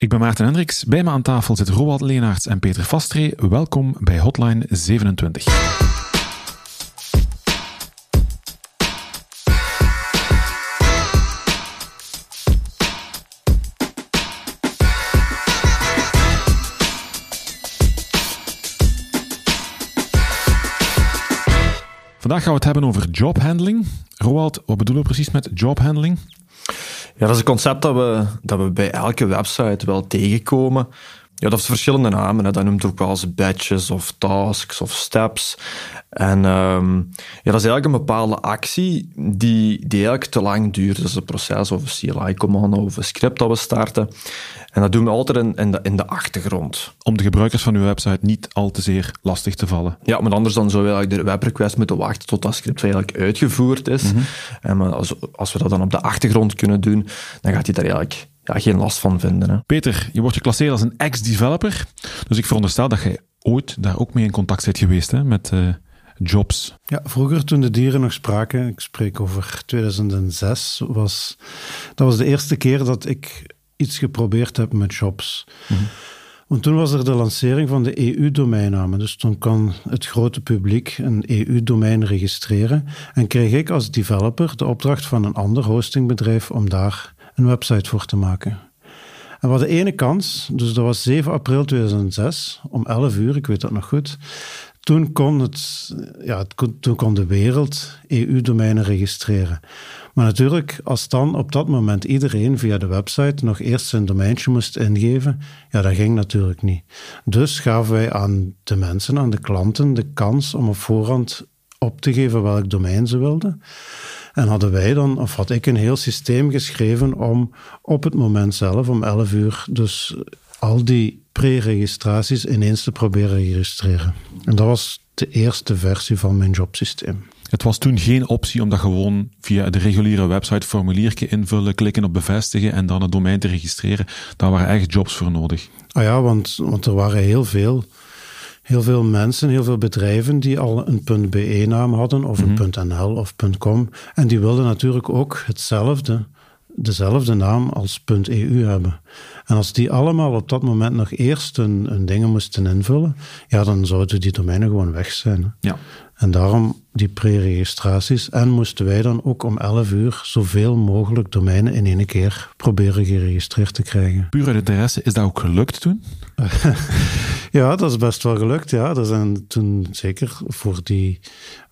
Ik ben Maarten Hendricks. Bij me aan tafel zitten Roald Leenaerts en Peter Vastree. Welkom bij Hotline 27. Vandaag gaan we het hebben over jobhandling. Roald, wat bedoelen we precies met jobhandling? Ja, dat is een concept dat we, dat we bij elke website wel tegenkomen. Ja, dat is verschillende namen. Hè. Dat noemt ook wel eens badges of tasks of steps. En um, ja, dat is eigenlijk een bepaalde actie die, die eigenlijk te lang duurt. Dat is een proces of een CLI-commando of een script dat we starten. En dat doen we altijd in, in, de, in de achtergrond. Om de gebruikers van uw website niet al te zeer lastig te vallen. Ja, maar anders dan zou je eigenlijk de webrequest moeten wachten tot dat script eigenlijk uitgevoerd is. Mhm. En maar als, als we dat dan op de achtergrond kunnen doen, dan gaat hij daar eigenlijk ja, geen last van vinden. Hè. Peter, je wordt geclasseerd als een ex-developer. Dus ik veronderstel dat jij ooit daar ook mee in contact bent geweest hè, met uh, jobs. Ja, vroeger toen de dieren nog spraken, ik spreek over 2006, was, dat was de eerste keer dat ik iets geprobeerd heb met jobs. Mm Want toen was er de lancering van de EU-domeinnamen. Dus toen kan het grote publiek een EU-domein registreren. En kreeg ik als developer de opdracht van een ander hostingbedrijf om daar een website voor te maken. En we hadden ene kans, dus dat was 7 april 2006, om 11 uur, ik weet dat nog goed. Toen kon, het, ja, toen kon de wereld EU-domeinen registreren. Maar natuurlijk, als dan op dat moment iedereen via de website nog eerst zijn domeintje moest ingeven, ja, dat ging natuurlijk niet. Dus gaven wij aan de mensen, aan de klanten, de kans om op voorhand op te geven welk domein ze wilden. En hadden wij dan, of had ik een heel systeem geschreven om op het moment zelf, om 11 uur, dus al die pre-registraties ineens te proberen registreren. En dat was de eerste versie van mijn jobsysteem. Het was toen geen optie om dat gewoon via de reguliere website formuliertje invullen, klikken op bevestigen en dan het domein te registreren. Daar waren echt jobs voor nodig. Ah ja, want, want er waren heel veel, heel veel mensen, heel veel bedrijven die al een .be-naam hadden of een mhm. .nl of .com. En die wilden natuurlijk ook hetzelfde, dezelfde naam als .eu hebben. En als die allemaal op dat moment nog eerst hun, hun dingen moesten invullen, ja, dan zouden die domeinen gewoon weg zijn. Ja. En daarom die pre-registraties. En moesten wij dan ook om 11 uur zoveel mogelijk domeinen in één keer proberen geregistreerd te krijgen. Puur uit interesse, is dat ook gelukt toen? ja, dat is best wel gelukt. Ja, er zijn toen zeker voor, die,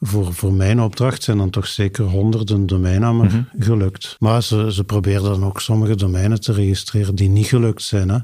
voor, voor mijn opdracht zijn dan toch zeker honderden domeinnamen mhm. gelukt. Maar ze, ze probeerden dan ook sommige domeinen te registreren die niet gelukt zijn. Hè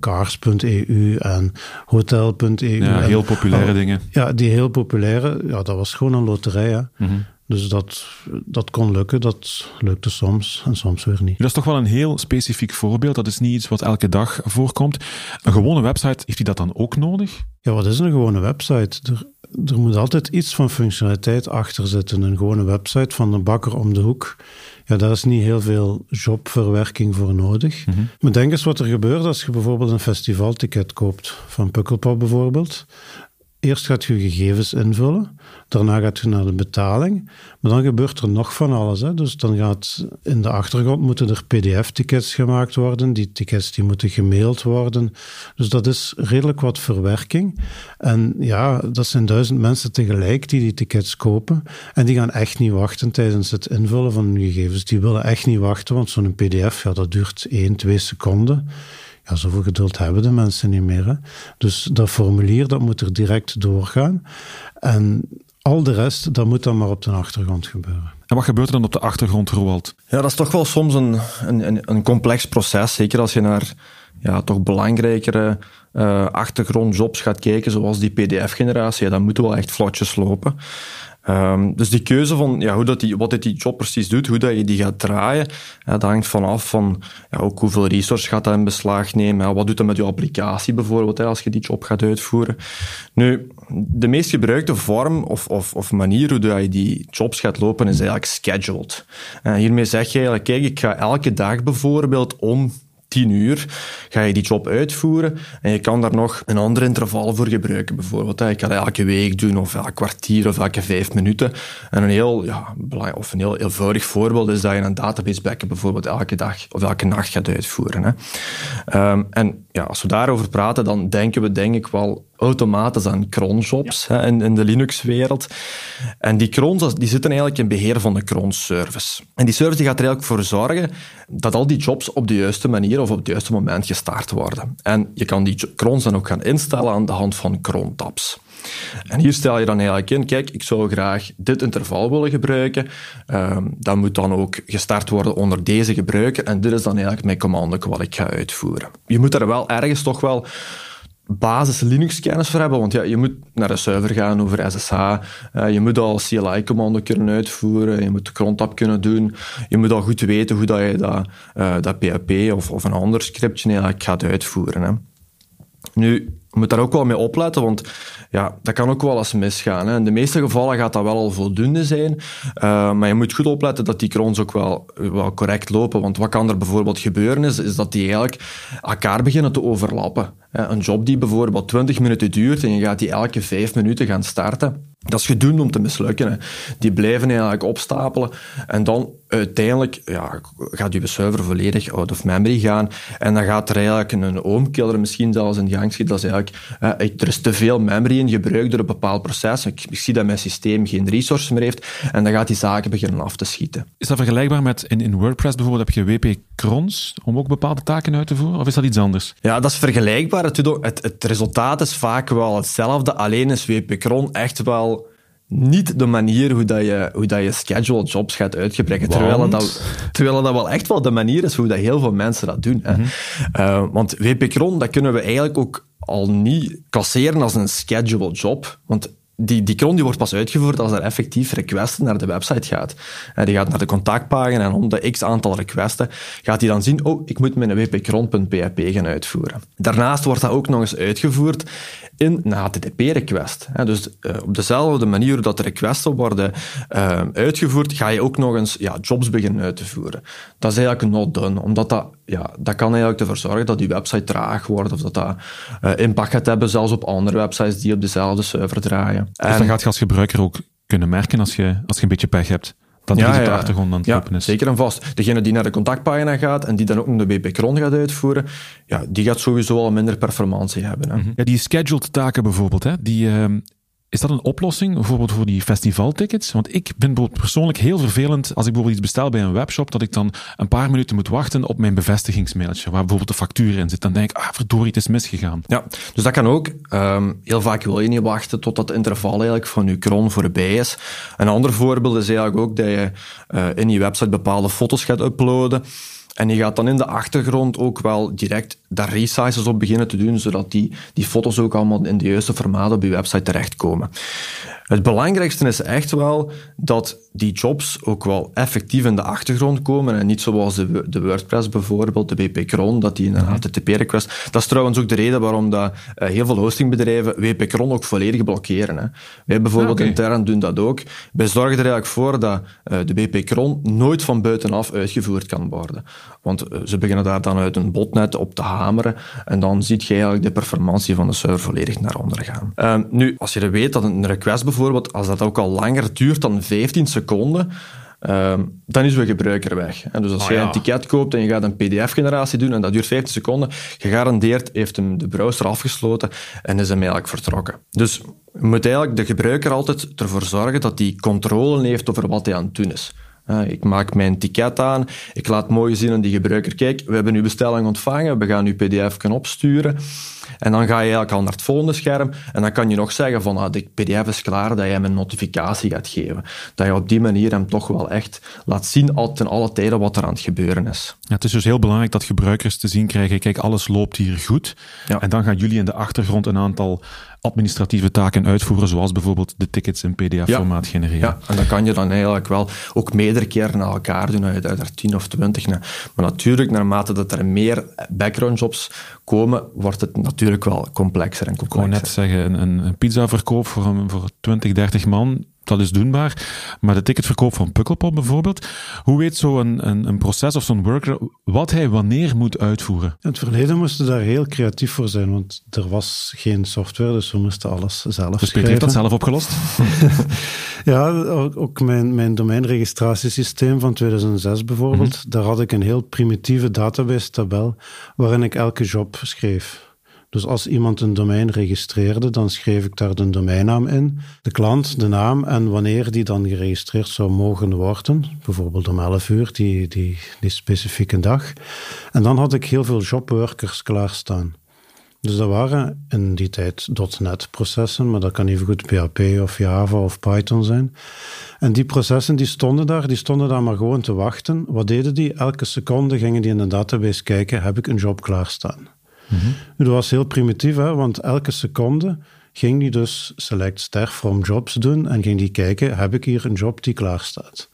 cars.eu en hotel.eu. Ja, heel populaire dingen. Ja, die heel populaire, ja, dat was gewoon een loterij. Hè. Mhm. Dus dat, dat kon lukken, dat lukte soms en soms weer niet. Dat is toch wel een heel specifiek voorbeeld. Dat is niet iets wat elke dag voorkomt. Een gewone website, heeft die dat dan ook nodig? Ja, wat is een gewone website? Er, er moet altijd iets van functionaliteit achter zitten. Een gewone website van een bakker om de hoek ja, daar is niet heel veel jobverwerking voor nodig. Mm Maar denk eens wat er gebeurt als je bijvoorbeeld een festivalticket koopt, van Pukkelpop bijvoorbeeld. Eerst gaat je gegevens invullen, daarna gaat je naar de betaling, maar dan gebeurt er nog van alles. Hè. Dus dan gaat in de achtergrond moeten er pdf-tickets gemaakt worden, die tickets die moeten gemaild worden. Dus dat is redelijk wat verwerking. En ja, dat zijn duizend mensen tegelijk die die tickets kopen en die gaan echt niet wachten tijdens het invullen van hun gegevens. Die willen echt niet wachten, want zo'n pdf, ja, dat duurt 1, 2 seconden. Ja, zoveel geduld hebben de mensen niet meer. Hè? Dus dat formulier dat moet er direct doorgaan. En al de rest, dat moet dan maar op de achtergrond gebeuren. En wat gebeurt er dan op de achtergrond, Roald? Ja, dat is toch wel soms een, een, een complex proces. Zeker als je naar ja, toch belangrijkere uh, achtergrondjobs gaat kijken, zoals die PDF-generatie. Ja, dan moeten wel echt vlotjes lopen. Um, dus die keuze van ja, hoe dat die, wat dit die job precies doet, hoe dat je die gaat draaien, ja, dat hangt vanaf van ja, ook hoeveel resources gaat dat in beslag nemen. wat doet dat met je applicatie bijvoorbeeld, als je die job gaat uitvoeren. Nu, de meest gebruikte vorm of, of, of manier hoe dat je die jobs gaat lopen is eigenlijk scheduled. Uh, hiermee zeg je eigenlijk, kijk, ik ga elke dag bijvoorbeeld om 10 uur ga je die job uitvoeren en je kan daar nog een ander interval voor gebruiken. Bijvoorbeeld, je kan dat elke week doen of elk kwartier of elke vijf minuten. En een heel, ja, of een heel eenvoudig voorbeeld is dat je een database backup bijvoorbeeld elke dag of elke nacht gaat uitvoeren. Hè. Um, en ja, als we daarover praten, dan denken we denk ik wel automatisch aan cronjobs ja. in, in, de Linux-wereld. En die crons die zitten eigenlijk in beheer van de cron-service. En die service die gaat er eigenlijk voor zorgen dat al die jobs op de juiste manier of op het juiste moment gestart worden. En je kan die crons dan ook gaan instellen aan de hand van cron-tabs. En hier stel je dan eigenlijk in, kijk, ik zou graag dit interval willen gebruiken. Um, dat moet dan ook gestart worden onder deze gebruiker. En dit is dan eigenlijk mijn commando wat ik ga uitvoeren. Je moet daar wel ergens toch wel basis Linux-kennis voor hebben. Want ja, je moet naar de server gaan over SSH. Uh, je moet al CLI-commando kunnen uitvoeren. Je moet de crontab kunnen doen. Je moet al goed weten hoe dat je dat, uh, dat PHP of, of een ander scriptje eigenlijk gaat uitvoeren. Hè. Nu, je moet daar ook wel mee opletten, want ja, dat kan ook wel eens misgaan. Hè. In de meeste gevallen gaat dat wel al voldoende zijn, uh, maar je moet goed opletten dat die crons ook wel, wel correct lopen. Want wat kan er bijvoorbeeld gebeuren is, is dat die eigenlijk elkaar beginnen te overlappen. Een job die bijvoorbeeld 20 minuten duurt en je gaat die elke 5 minuten gaan starten, dat is gedoemd om te mislukken. Hè. Die blijven eigenlijk opstapelen en dan uiteindelijk ja, gaat je server volledig out of memory gaan en dan gaat er eigenlijk een oomkiller misschien zelfs in gang schieten. Dat is eigenlijk, er is te veel memory in gebruikt door een bepaald proces. Ik, ik, zie dat mijn systeem geen resources meer heeft en dan gaat die zaken beginnen af te schieten. Is dat vergelijkbaar met in, in WordPress bijvoorbeeld heb je WP Crons om ook bepaalde taken uit te voeren of is dat iets anders? Ja, dat is vergelijkbaar. Het, het, het resultaat is vaak wel hetzelfde, alleen is WP Cron echt wel niet de manier hoe, dat je, hoe dat je scheduled jobs gaat uitgebreiden. Terwijl dat, terwijl dat wel echt wel de manier is hoe dat heel veel mensen dat doen. Hè. Mm want WP-Cron, dat kunnen we eigenlijk ook al niet klasseren als een scheduled job. Want die, die cron die wordt pas uitgevoerd als er effectief requesten naar de website gaat. En die gaat naar de contactpagina en om de x aantal requesten gaat hij dan zien, oh, ik moet mijn wpcron.php gaan uitvoeren. Daarnaast wordt dat ook nog eens uitgevoerd in een HTTP-request. Dus uh, op dezelfde manier dat de requesten worden uh, uitgevoerd, ga je ook nog eens ja, jobs beginnen uit te voeren. Dat is eigenlijk not done, omdat dat, ja, dat kan eigenlijk ervoor zorgen dat die website traag wordt of dat dat uh, impact gaat hebben zelfs op andere websites die op dezelfde server draaien. Dus dan gaat je als gebruiker ook kunnen merken als je, als je een beetje pech hebt dat ja, de achtergrond aan het ja, is. zeker en vast. Degene die naar de contactpagina gaat en die dan ook nog de BP-cron gaat uitvoeren, ja, die gaat sowieso al minder performantie hebben. Hè. Mhm. Ja, die scheduled taken bijvoorbeeld, hè, die, uh, is dat een oplossing, bijvoorbeeld voor die festivaltickets? Want ik ben persoonlijk heel vervelend als ik bijvoorbeeld iets bestel bij een webshop, dat ik dan een paar minuten moet wachten op mijn bevestigingsmailtje, waar bijvoorbeeld de factuur in zit. Dan denk ik, ah, verdorie, het is misgegaan. Ja, dus dat kan ook. Um, heel vaak wil je niet wachten tot dat interval eigenlijk van je cron voorbij is. Een ander voorbeeld is eigenlijk ook dat je uh, in je website bepaalde foto's gaat uploaden. En je gaat dan in de achtergrond ook wel direct daar resizes op beginnen te doen, zodat die, die foto's ook allemaal in de juiste formaat op je website terechtkomen. Het belangrijkste is echt wel dat die jobs ook wel effectief in de achtergrond komen en niet zoals de, de WordPress bijvoorbeeld, de WP-Cron, dat die in een HTTP-request... Dat is trouwens ook de reden waarom dat, uh, heel veel hostingbedrijven WP-Cron ook volledig blokkeren. Hè. Wij bijvoorbeeld ah, intern doen dat ook. Wij zorgen er eigenlijk voor dat uh, de WP-Cron nooit van buitenaf uitgevoerd kan worden. Want uh, ze beginnen daar dan uit een botnet op te hameren en dan ziet je eigenlijk de performantie van de server volledig naar onder gaan. Ehm, nu, als je er weet dat een request bijvoorbeeld, als dat ook al langer duurt dan 15 seconden, um, dan is uw gebruiker weg. En dus als oh, je een ticket koopt en je gaat een pdf-generatie doen en dat duurt 15 seconden, gegarandeerd heeft hem de browser afgesloten en is hem eigenlijk vertrokken. Dus je moet eigenlijk de gebruiker altijd ervoor zorgen dat hij controle heeft over wat hij aan het doen is. Ik maak mijn ticket aan, ik laat mooi zien aan die gebruiker, kijk, we hebben uw bestelling ontvangen, we gaan uw pdf kunnen opsturen. En dan ga je eigenlijk al naar het volgende scherm en dan kan je nog zeggen van ah, de pdf is klaar, dat je hem een notificatie gaat geven. Dat je op die manier hem toch wel echt laat zien al ten alle tijden wat er aan het gebeuren is. Ja, het is dus heel belangrijk dat gebruikers te zien krijgen, kijk, alles loopt hier goed. Ja. En dan gaan jullie in de achtergrond een aantal administratieve taken uitvoeren, zoals bijvoorbeeld de tickets in PDF-formaat genereren. Ja, en dat kan je dan eigenlijk wel ook meerdere keren na elkaar doen, uit, er 10 of 20. Maar natuurlijk, naarmate dat er meer background jobs komen, wordt het natuurlijk wel complexer en complexer. Ik wou net zeggen, een, een pizzaverkoop voor, voor 20, 30 man, dat is doenbaar. Maar de ticketverkoop van Pukkelpop bijvoorbeeld, hoe weet zo'n een, een, proces of zo'n worker wat hij wanneer moet uitvoeren? In het verleden moesten daar heel creatief voor zijn, want er was geen software, dus we moesten alles zelf dus Peter heeft dat zelf opgelost? ja, ook mijn, mijn domeinregistratiesysteem van 2006 bijvoorbeeld, mhm. daar had ik een heel primitieve database-tabel waarin ik elke job schreef. Dus als iemand een domein registreerde, dan schreef ik daar de domeinnaam in, de klant, de naam en wanneer die dan geregistreerd zou mogen worden. Bijvoorbeeld om 11 uur, die, die, die specifieke dag. En dan had ik heel veel jobworkers klaarstaan. Dus dat waren in die tijd .NET-processen, maar dat kan even goed PHP of Java of Python zijn. En die processen die stonden daar, die stonden daar maar gewoon te wachten. Wat deden die? Elke seconde gingen die in de database kijken, heb ik een job klaarstaan? Mm Dat was heel primitief, hè, want elke seconde ging die dus select ster from jobs doen en ging die kijken, heb ik hier een job die klaar staat?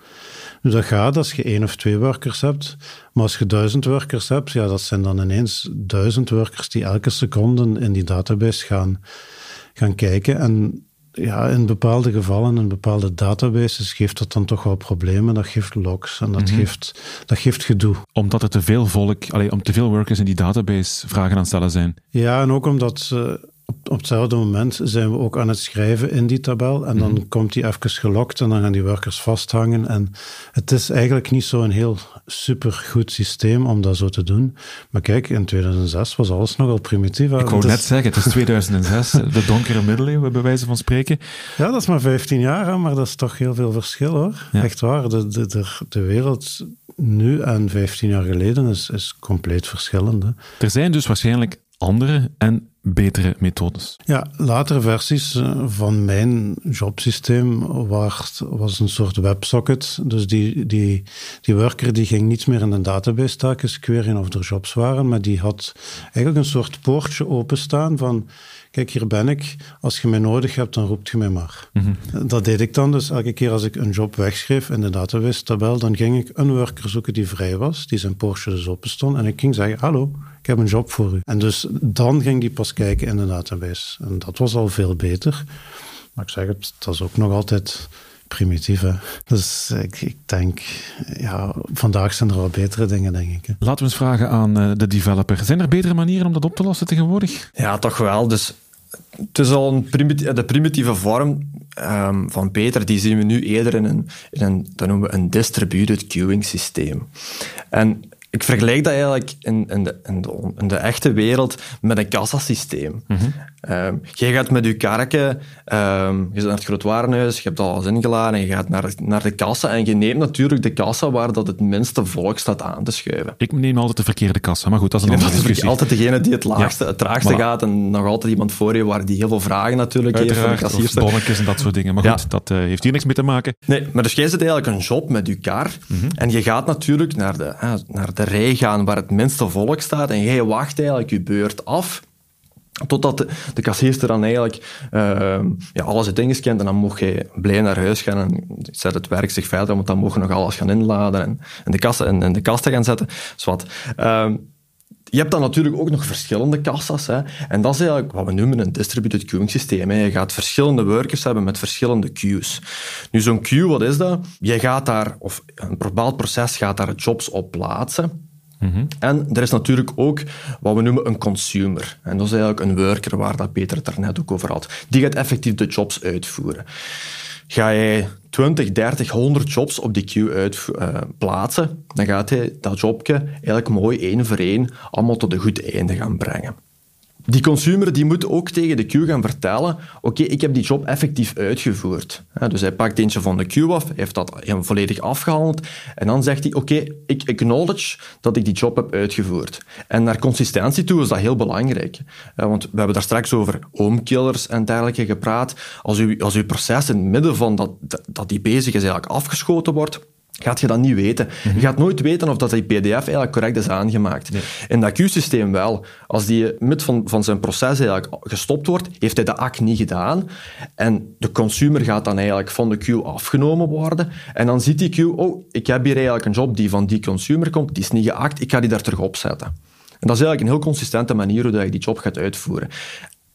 Nu, dat gaat als je één of twee workers hebt, maar als je duizend workers hebt, ja, dat zijn dan ineens duizend workers die elke seconde in die database gaan, gaan kijken. En ja, in bepaalde gevallen, in bepaalde databases, geeft dat dan toch wel problemen. Dat geeft logs en dat, mhm. geeft, dat geeft gedoe. Omdat er te veel volk, allee, om te veel workers in die database vragen aan het stellen zijn. Ja, en ook omdat ze op, hetzelfde moment zijn we ook aan het schrijven in die tabel. En dan mhm. komt die even gelokt en dan gaan die workers vasthangen. En het is eigenlijk niet zo'n heel supergoed systeem om dat zo te doen. Maar kijk, in 2006 was alles nogal primitief. Ik wou net zeggen, het is 2006, de donkere middeleeuwen, bij wijze van spreken. Ja, dat is maar 15 jaar, maar dat is toch heel veel verschil hoor. Echt waar, de, de, de, de wereld nu en 15 jaar geleden is, is compleet verschillend. Er zijn dus waarschijnlijk andere en betere methodes. Ja, latere versies eh, van mijn jobsysteem was een soort WebSocket. Dus die, die, die worker die ging niet meer in een database taken queryen of er jobs waren, maar die had eigenlijk een soort poortje openstaan van kijk, hier ben ik. Als je mij nodig hebt, dan roept je mij maar. Mhm. Dat deed ik dan. Dus elke keer als ik een job wegschreef in de database-tabel, dan ging ik een worker zoeken die vrij was, die zijn poortje dus open stond. En ik ging zeggen, hallo, ik heb een job voor u. En dus dan ging die pas kijken in de database. En dat was al veel beter. Maar ik zeg het, dat is ook nog altijd primitief. Hè? Dus ik, ik, denk, ja, vandaag zijn er wel betere dingen, denk ik. Hè? Laten we eens vragen aan eh, de developer. Zijn er betere manieren om dat op te lossen tegenwoordig? Ja, toch wel. Dus het is al een primitieve, de primitieve vorm um, van Peter, die zien we nu eerder in een, in een dat noemen we een distributed queuing systeem. En ik vergelijk dat eigenlijk in, in, de, in, de, in de echte wereld met een kassasysteem. -hmm. Je gaat met je karken, um, je zit naar het grootwarenhuis, je hebt alles ingeladen en je gaat naar, naar de kassa en je neemt natuurlijk de kassa waar dat het minste volk staat aan te schuiven. Ik neem altijd de verkeerde kassa, maar goed, dat is een andere discussie. Altijd degene die het laagste, het traagste gaat en nog altijd iemand voor je waar die heel veel vragen natuurlijk Uiteraard, heeft. Uiteraard, bonnetjes en dat soort dingen. Maar goed, dat uh, heeft hier niks mee te maken. Nee, maar dus jij zit eigenlijk een job met je kar mm -hmm. en je gaat natuurlijk naar de, uh, naar de rij gaan waar het minste volk staat en jij wacht eigenlijk je beurt af Totdat de, de kassierster dan eigenlijk uh, ja, alles het ingescand en dan mocht je blij naar huis gaan en zet het werk zich verder, want dan mocht je nog alles gaan inladen en, en de, kassen, en, de kasten gaan zetten. Dus wat. Uh, je hebt dan natuurlijk ook nog verschillende kassas. Hè. En dat is eigenlijk wat we noemen een distributed queuing systeem. Je gaat verschillende workers hebben met verschillende queues. Nu, zo'n queue, wat is dat? Je gaat daar, of een bepaald proces gaat daar jobs op plaatsen. Mhm. En er is natuurlijk ook wat we noemen een consumer. En dat is eigenlijk een worker waar dat Peter het daarnet ook over had. Die gaat effectief de jobs uitvoeren. Ga jij 20, 30, 100 jobs op die queue uit, uh, plaatsen, dan gaat hij dat jobje eigenlijk mooi één voor één allemaal tot een goed einde gaan brengen die consumer die moet ook tegen de queue gaan vertellen, oké, ik heb die job effectief uitgevoerd. dus hij pakt eentje van de queue af, heeft dat volledig afgehandeld en dan zegt hij, oké, ik acknowledge dat ik die job heb uitgevoerd. En naar consistentie toe is dat heel belangrijk. want we hebben daar straks over homekillers en dergelijke gepraat. Als, u, als uw proces in het midden van dat, dat die bezig is eigenlijk afgeschoten wordt, gaat je dat niet weten. Je mhm. gaat nooit weten of dat die pdf eigenlijk correct is aangemaakt. In dat Q-systeem wel. Als die mid van, van zijn proces eigenlijk gestopt wordt, heeft hij de act niet gedaan. En de consumer gaat dan eigenlijk van de queue afgenomen worden. En dan ziet die queue, oh, ik heb hier eigenlijk een job die van die consumer komt, die is niet geact, ik ga die daar terug opzetten. En dat is eigenlijk een heel consistente manier hoe dat je die job gaat uitvoeren.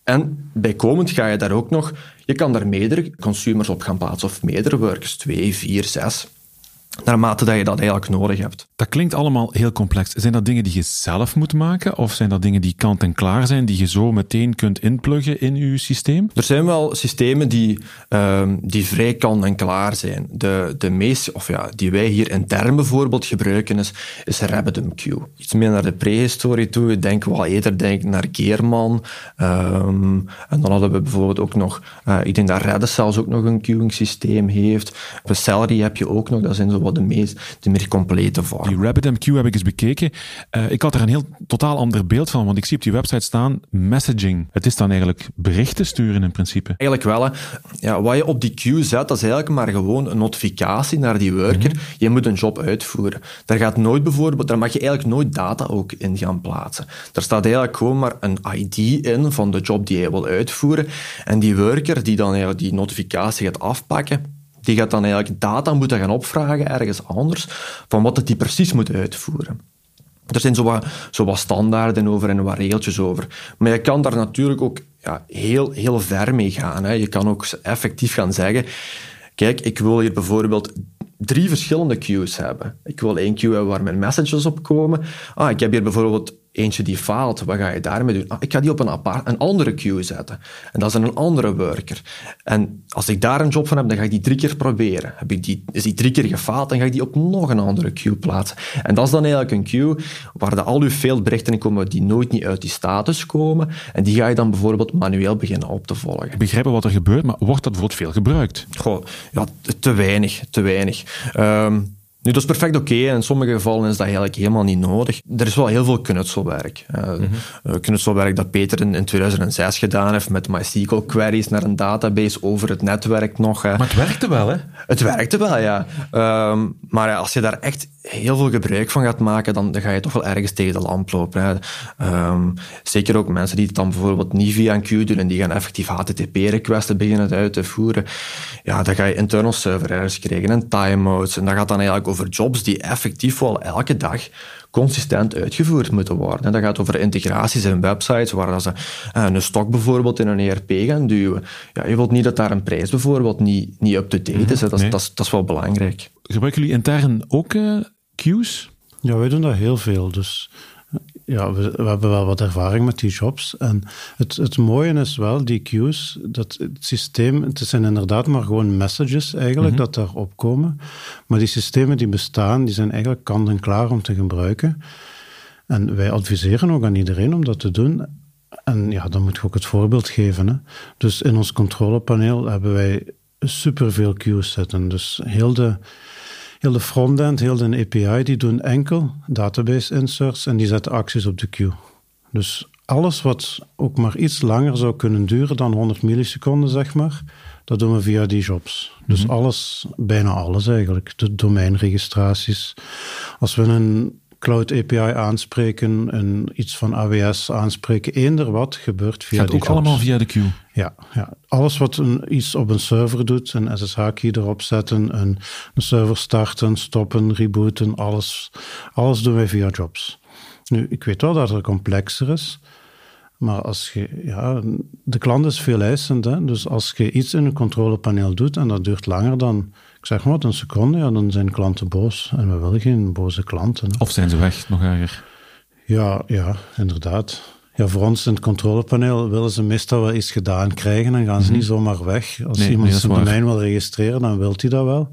En bijkomend ga je daar ook nog, je kan daar meerdere consumers op gaan plaatsen, of meerdere workers, twee, vier, zes naarmate dat je dat eigenlijk nodig hebt. Dat klinkt allemaal heel complex. Zijn dat dingen die je zelf moet maken, of zijn dat dingen die kant-en-klaar zijn, die je zo meteen kunt inpluggen in je systeem? Er zijn wel systemen die, uh, die vrij kant-en-klaar zijn. De, de meest, of ja, die wij hier intern bijvoorbeeld gebruiken, is, is RabbitMQ. Iets meer naar de prehistorie toe. Ik denk wel eerder denk naar Geerman. Um, en dan hadden we bijvoorbeeld ook nog, uh, ik denk dat Redis zelfs ook nog een queuing systeem heeft. Celery heb je ook nog, dat zijn zo wat de, meest, de meer complete vorm. Die RabbitMQ heb ik eens bekeken. Uh, ik had er een heel totaal ander beeld van, want ik zie op die website staan messaging. Het is dan eigenlijk berichten sturen in principe. Eigenlijk wel. Hè. Ja, wat je op die queue zet, dat is eigenlijk maar gewoon een notificatie naar die worker. Mm -hmm. Je moet een job uitvoeren. Daar gaat nooit bijvoorbeeld, daar mag je eigenlijk nooit data ook in gaan plaatsen. Daar staat eigenlijk gewoon maar een ID in van de job die je wil uitvoeren. En die worker die dan eigenlijk die notificatie gaat afpakken, die gaat dan eigenlijk data moeten gaan opvragen ergens anders van wat het die precies moet uitvoeren. Er zijn zo wat, zo wat standaarden over en wat regeltjes over. Maar je kan daar natuurlijk ook ja, heel, heel ver mee gaan. Hè. Je kan ook effectief gaan zeggen... Kijk, ik wil hier bijvoorbeeld drie verschillende queues hebben. Ik wil één queue hebben waar mijn messages op komen. Ah, ik heb hier bijvoorbeeld eentje die faalt. Wat ga je daarmee doen? Ah, ik ga die op een, apart, een andere queue zetten. En dat is een andere worker. En als ik daar een job van heb, dan ga ik die drie keer proberen. Heb ik die, is die drie keer gefaald, dan ga ik die op nog een andere queue plaatsen. En dat is dan eigenlijk een queue waar de, al uw veldberichten in komen die nooit niet uit die status komen. En die ga je dan bijvoorbeeld manueel beginnen op te volgen. Begrijpen wat er gebeurt, maar wordt dat bijvoorbeeld veel gebruikt? Goh, ja, te weinig, te weinig. Um, nu, dat is perfect oké. Okay. In sommige gevallen is dat eigenlijk helemaal niet nodig. Er is wel heel veel knutselwerk. Uh, mm -hmm. knutselwerk dat Peter in, in, 2006 gedaan heeft met MySQL queries naar een database over het netwerk nog. Maar het werkte wel, hè? Het werkte wel, ja. Um, maar als je daar echt heel veel gebruik van gaat maken, dan, dan ga je toch wel ergens tegen de lamp lopen. Um, zeker ook mensen die het dan bijvoorbeeld niet via een queue doen en die gaan effectief HTTP-requesten beginnen uit te voeren. Ja, dan ga je internal server errors krijgen en timeouts. En dat gaat dan eigenlijk over jobs die effectief wel elke dag consistent uitgevoerd moeten worden. Dat gaat over integraties in websites, waar ze een stok bijvoorbeeld in een ERP gaan duwen. Ja, je wilt niet dat daar een prijs bijvoorbeeld niet, niet up-to-date is. Dat, nee. dat, is dat is wel belangrijk. Gebruiken jullie intern ook uh, queues? Ja, wij doen dat heel veel. Dus ja, we, we, hebben wel wat ervaring met die jobs. En het, het mooie is wel, die queues, dat het systeem, het zijn inderdaad maar gewoon messages eigenlijk mm -hmm. dat daarop komen. Maar die systemen die bestaan, die zijn eigenlijk kant en klaar om te gebruiken. En wij adviseren ook aan iedereen om dat te doen. En ja, dan moet je ook het voorbeeld geven. Hè. Dus in ons controlepaneel hebben wij superveel queues zitten. Dus heel de heel de frontend, heel de API, die doen enkel database inserts en die zetten acties op de queue. Dus alles wat ook maar iets langer zou kunnen duren dan 100 milliseconden, zeg maar, dat doen we via die jobs. Dus mm -hmm. alles, bijna alles eigenlijk. De domeinregistraties. Als we een Cloud API aanspreken en iets van AWS aanspreken. Eender wat gebeurt via Gaat die ook jobs. allemaal via de queue? Ja, ja. alles wat een, iets op een server doet, een SSH-key erop zetten, een, een server starten, stoppen, rebooten, alles, alles doen wij via jobs. Nu, ik weet wel dat het complexer is, maar als je, ja, de klant is veel eisend, hè? dus als je iets in een controlepaneel doet en dat duurt langer dan ik zeg maar een seconde, ja, dan zijn klanten boos. En we willen geen boze klanten. Hè. Of zijn ze weg, nog erger? Ja, ja, inderdaad. Ja, voor ons in het controlepaneel willen ze meestal wel iets gedaan krijgen en gaan ze mm -hmm. niet zomaar weg. Als nee, iemand nee, zijn domein wil registreren, dan wil hij dat wel.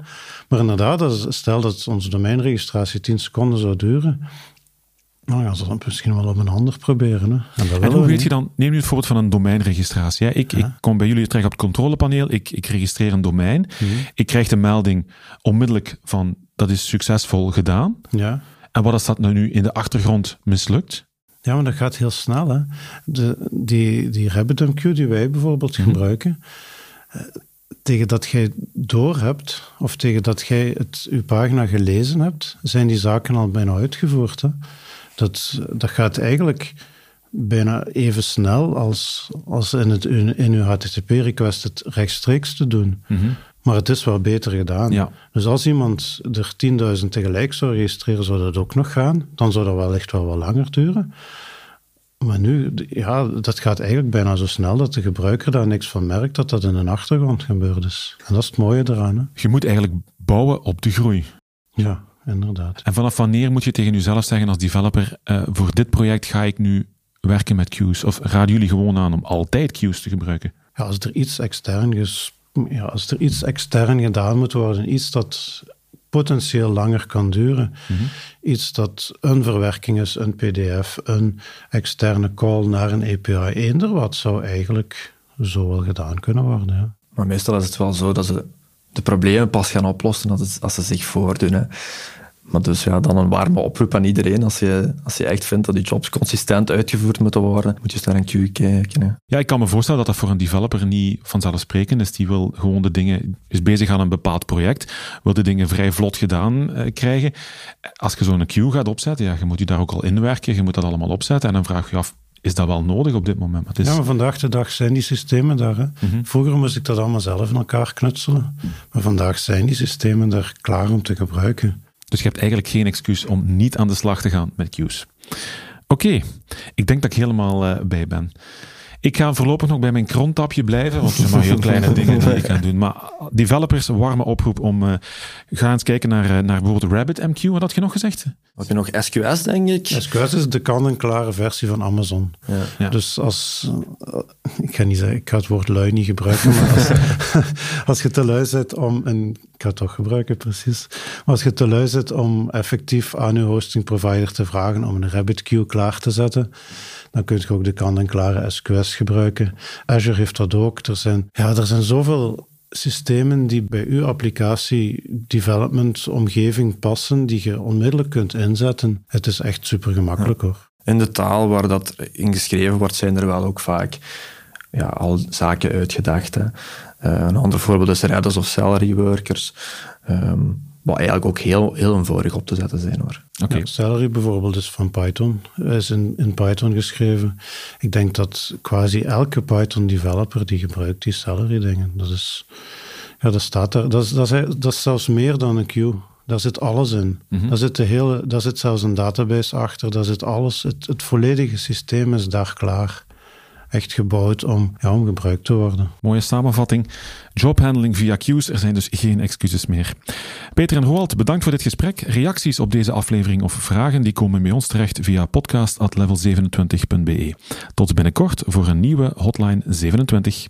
Maar inderdaad, stel dat onze domeinregistratie 10 seconden zou duren, nou ja, ze dan misschien wel op een ander proberen. Hè. En, en hoe weet je dan, neem nu het voorbeeld van een domeinregistratie. Hè. Ik, ja. ik kom bij jullie terecht op het controlepaneel, ik, ik registreer een domein, mm -hmm. ik krijg de melding onmiddellijk van dat is succesvol gedaan. Ja. En wat is dat nou nu in de achtergrond mislukt? Ja, maar dat gaat heel snel. Hè. De, die, die RabbitMQ die wij bijvoorbeeld mm -hmm. gebruiken, uh, tegen dat jij door hebt, of tegen dat jij het, uw pagina gelezen hebt, zijn die zaken al bijna uitgevoerd. Hè. Dat, dat gaat eigenlijk bijna even snel als, als in, het, in uw HTTP-request het rechtstreeks te doen. Mm -hmm. Maar het is wel beter gedaan. Ja. Dus als iemand er 10.000 tegelijk zou registreren, zou dat ook nog gaan. Dan zou dat wel echt wel wat langer duren. Maar nu, ja, dat gaat eigenlijk bijna zo snel dat de gebruiker daar niks van merkt, dat dat in een achtergrond gebeurd is. En dat is het mooie eraan. Hè? Je moet eigenlijk bouwen op de groei. Ja, inderdaad. En vanaf wanneer moet je tegen jezelf zeggen als developer, uh, voor dit project ga ik nu werken met queues? Of raden jullie gewoon aan om altijd queues te gebruiken? Ja, als er iets extern, ja, als er iets extern gedaan moet worden, iets dat potentieel langer kan duren. Mhm. Iets dat een verwerking is, een PDF, een externe call naar een API, eender wat zou eigenlijk zo wel gedaan kunnen worden. Ja. Maar meestal is het wel zo dat ze de problemen pas gaan oplossen als, ze zich voordoen. Maar dus ja, dan een warme oproep aan iedereen. Als je, als je echt vindt dat die jobs consistent uitgevoerd moeten worden, moet je eens naar een queue kijken. Ja, ik kan me voorstellen dat dat voor een developer niet vanzelfsprekend is. Die wil gewoon de dingen, is bezig aan een bepaald project, wil de dingen vrij vlot gedaan uh, krijgen. Als je zo'n queue gaat opzetten, ja, je moet je daar ook al inwerken, je moet dat allemaal opzetten en dan vraag je af, is dat wel nodig op dit moment? is... Ja, maar vandaag de dag zijn die systemen daar. Hè? Mhm. Vroeger moest ik dat allemaal zelf in elkaar knutselen. Maar vandaag zijn die systemen daar klaar om te gebruiken. Dus je hebt eigenlijk geen excuus om niet aan de slag te gaan met queues. Oké, ik denk dat ik helemaal uh, bij ben. Ik ga voorlopig nog bij mijn kronttapje blijven, want er zijn maar heel kleine dingen die ik kan doen. Maar developers, warme oproep om... Uh, ga eens kijken naar, uh, naar bijvoorbeeld RabbitMQ. Wat had je nog gezegd? Had je nog SQS, denk ik? SQS is de kant-en-klare versie van Amazon. Ja. Dus als... Uh, ik ga niet zeggen, ik ga het woord lui niet gebruiken, maar als, als je te lui zit om... Een, ga het toch gebruiken, precies. Maar als je te lui zit om effectief aan je hosting provider te vragen om een RabbitQ klaar te zetten dan kun je ook de kant-en-klare SQS gebruiken. Azure heeft dat ook. Er zijn, ja, er zijn zoveel systemen die bij uw applicatie development omgeving passen, die je onmiddellijk kunt inzetten. Het is echt super gemakkelijk hoor. In de taal waar dat ingeschreven wordt, zijn er wel ook vaak ja, al zaken uitgedacht. Hè. Uh, een ander voorbeeld is Redis of Celery Workers. Um, wat eigenlijk ook heel, heel eenvoudig op te zetten zijn hoor. Okay. Celery bijvoorbeeld is van Python, is in, in Python geschreven. Ik denk dat quasi elke Python developer die gebruikt die Celery dingen. Dat is, ja, dat staat daar. Dat is, dat is, dat is zelfs meer dan een queue. Daar zit alles in. Mm daar, zit de hele, daar zit zelfs een database achter. Daar zit alles. Het, het volledige systeem is daar klaar echt gebouwd om, ja, om gebruikt te worden. Mooie samenvatting. Jobhandling via queues, er zijn dus geen excuses meer. Peter en Roald, bedankt voor dit gesprek. Reacties op deze aflevering of vragen die komen bij ons terecht via podcast.level27.be. Tot binnenkort voor een nieuwe Hotline 27.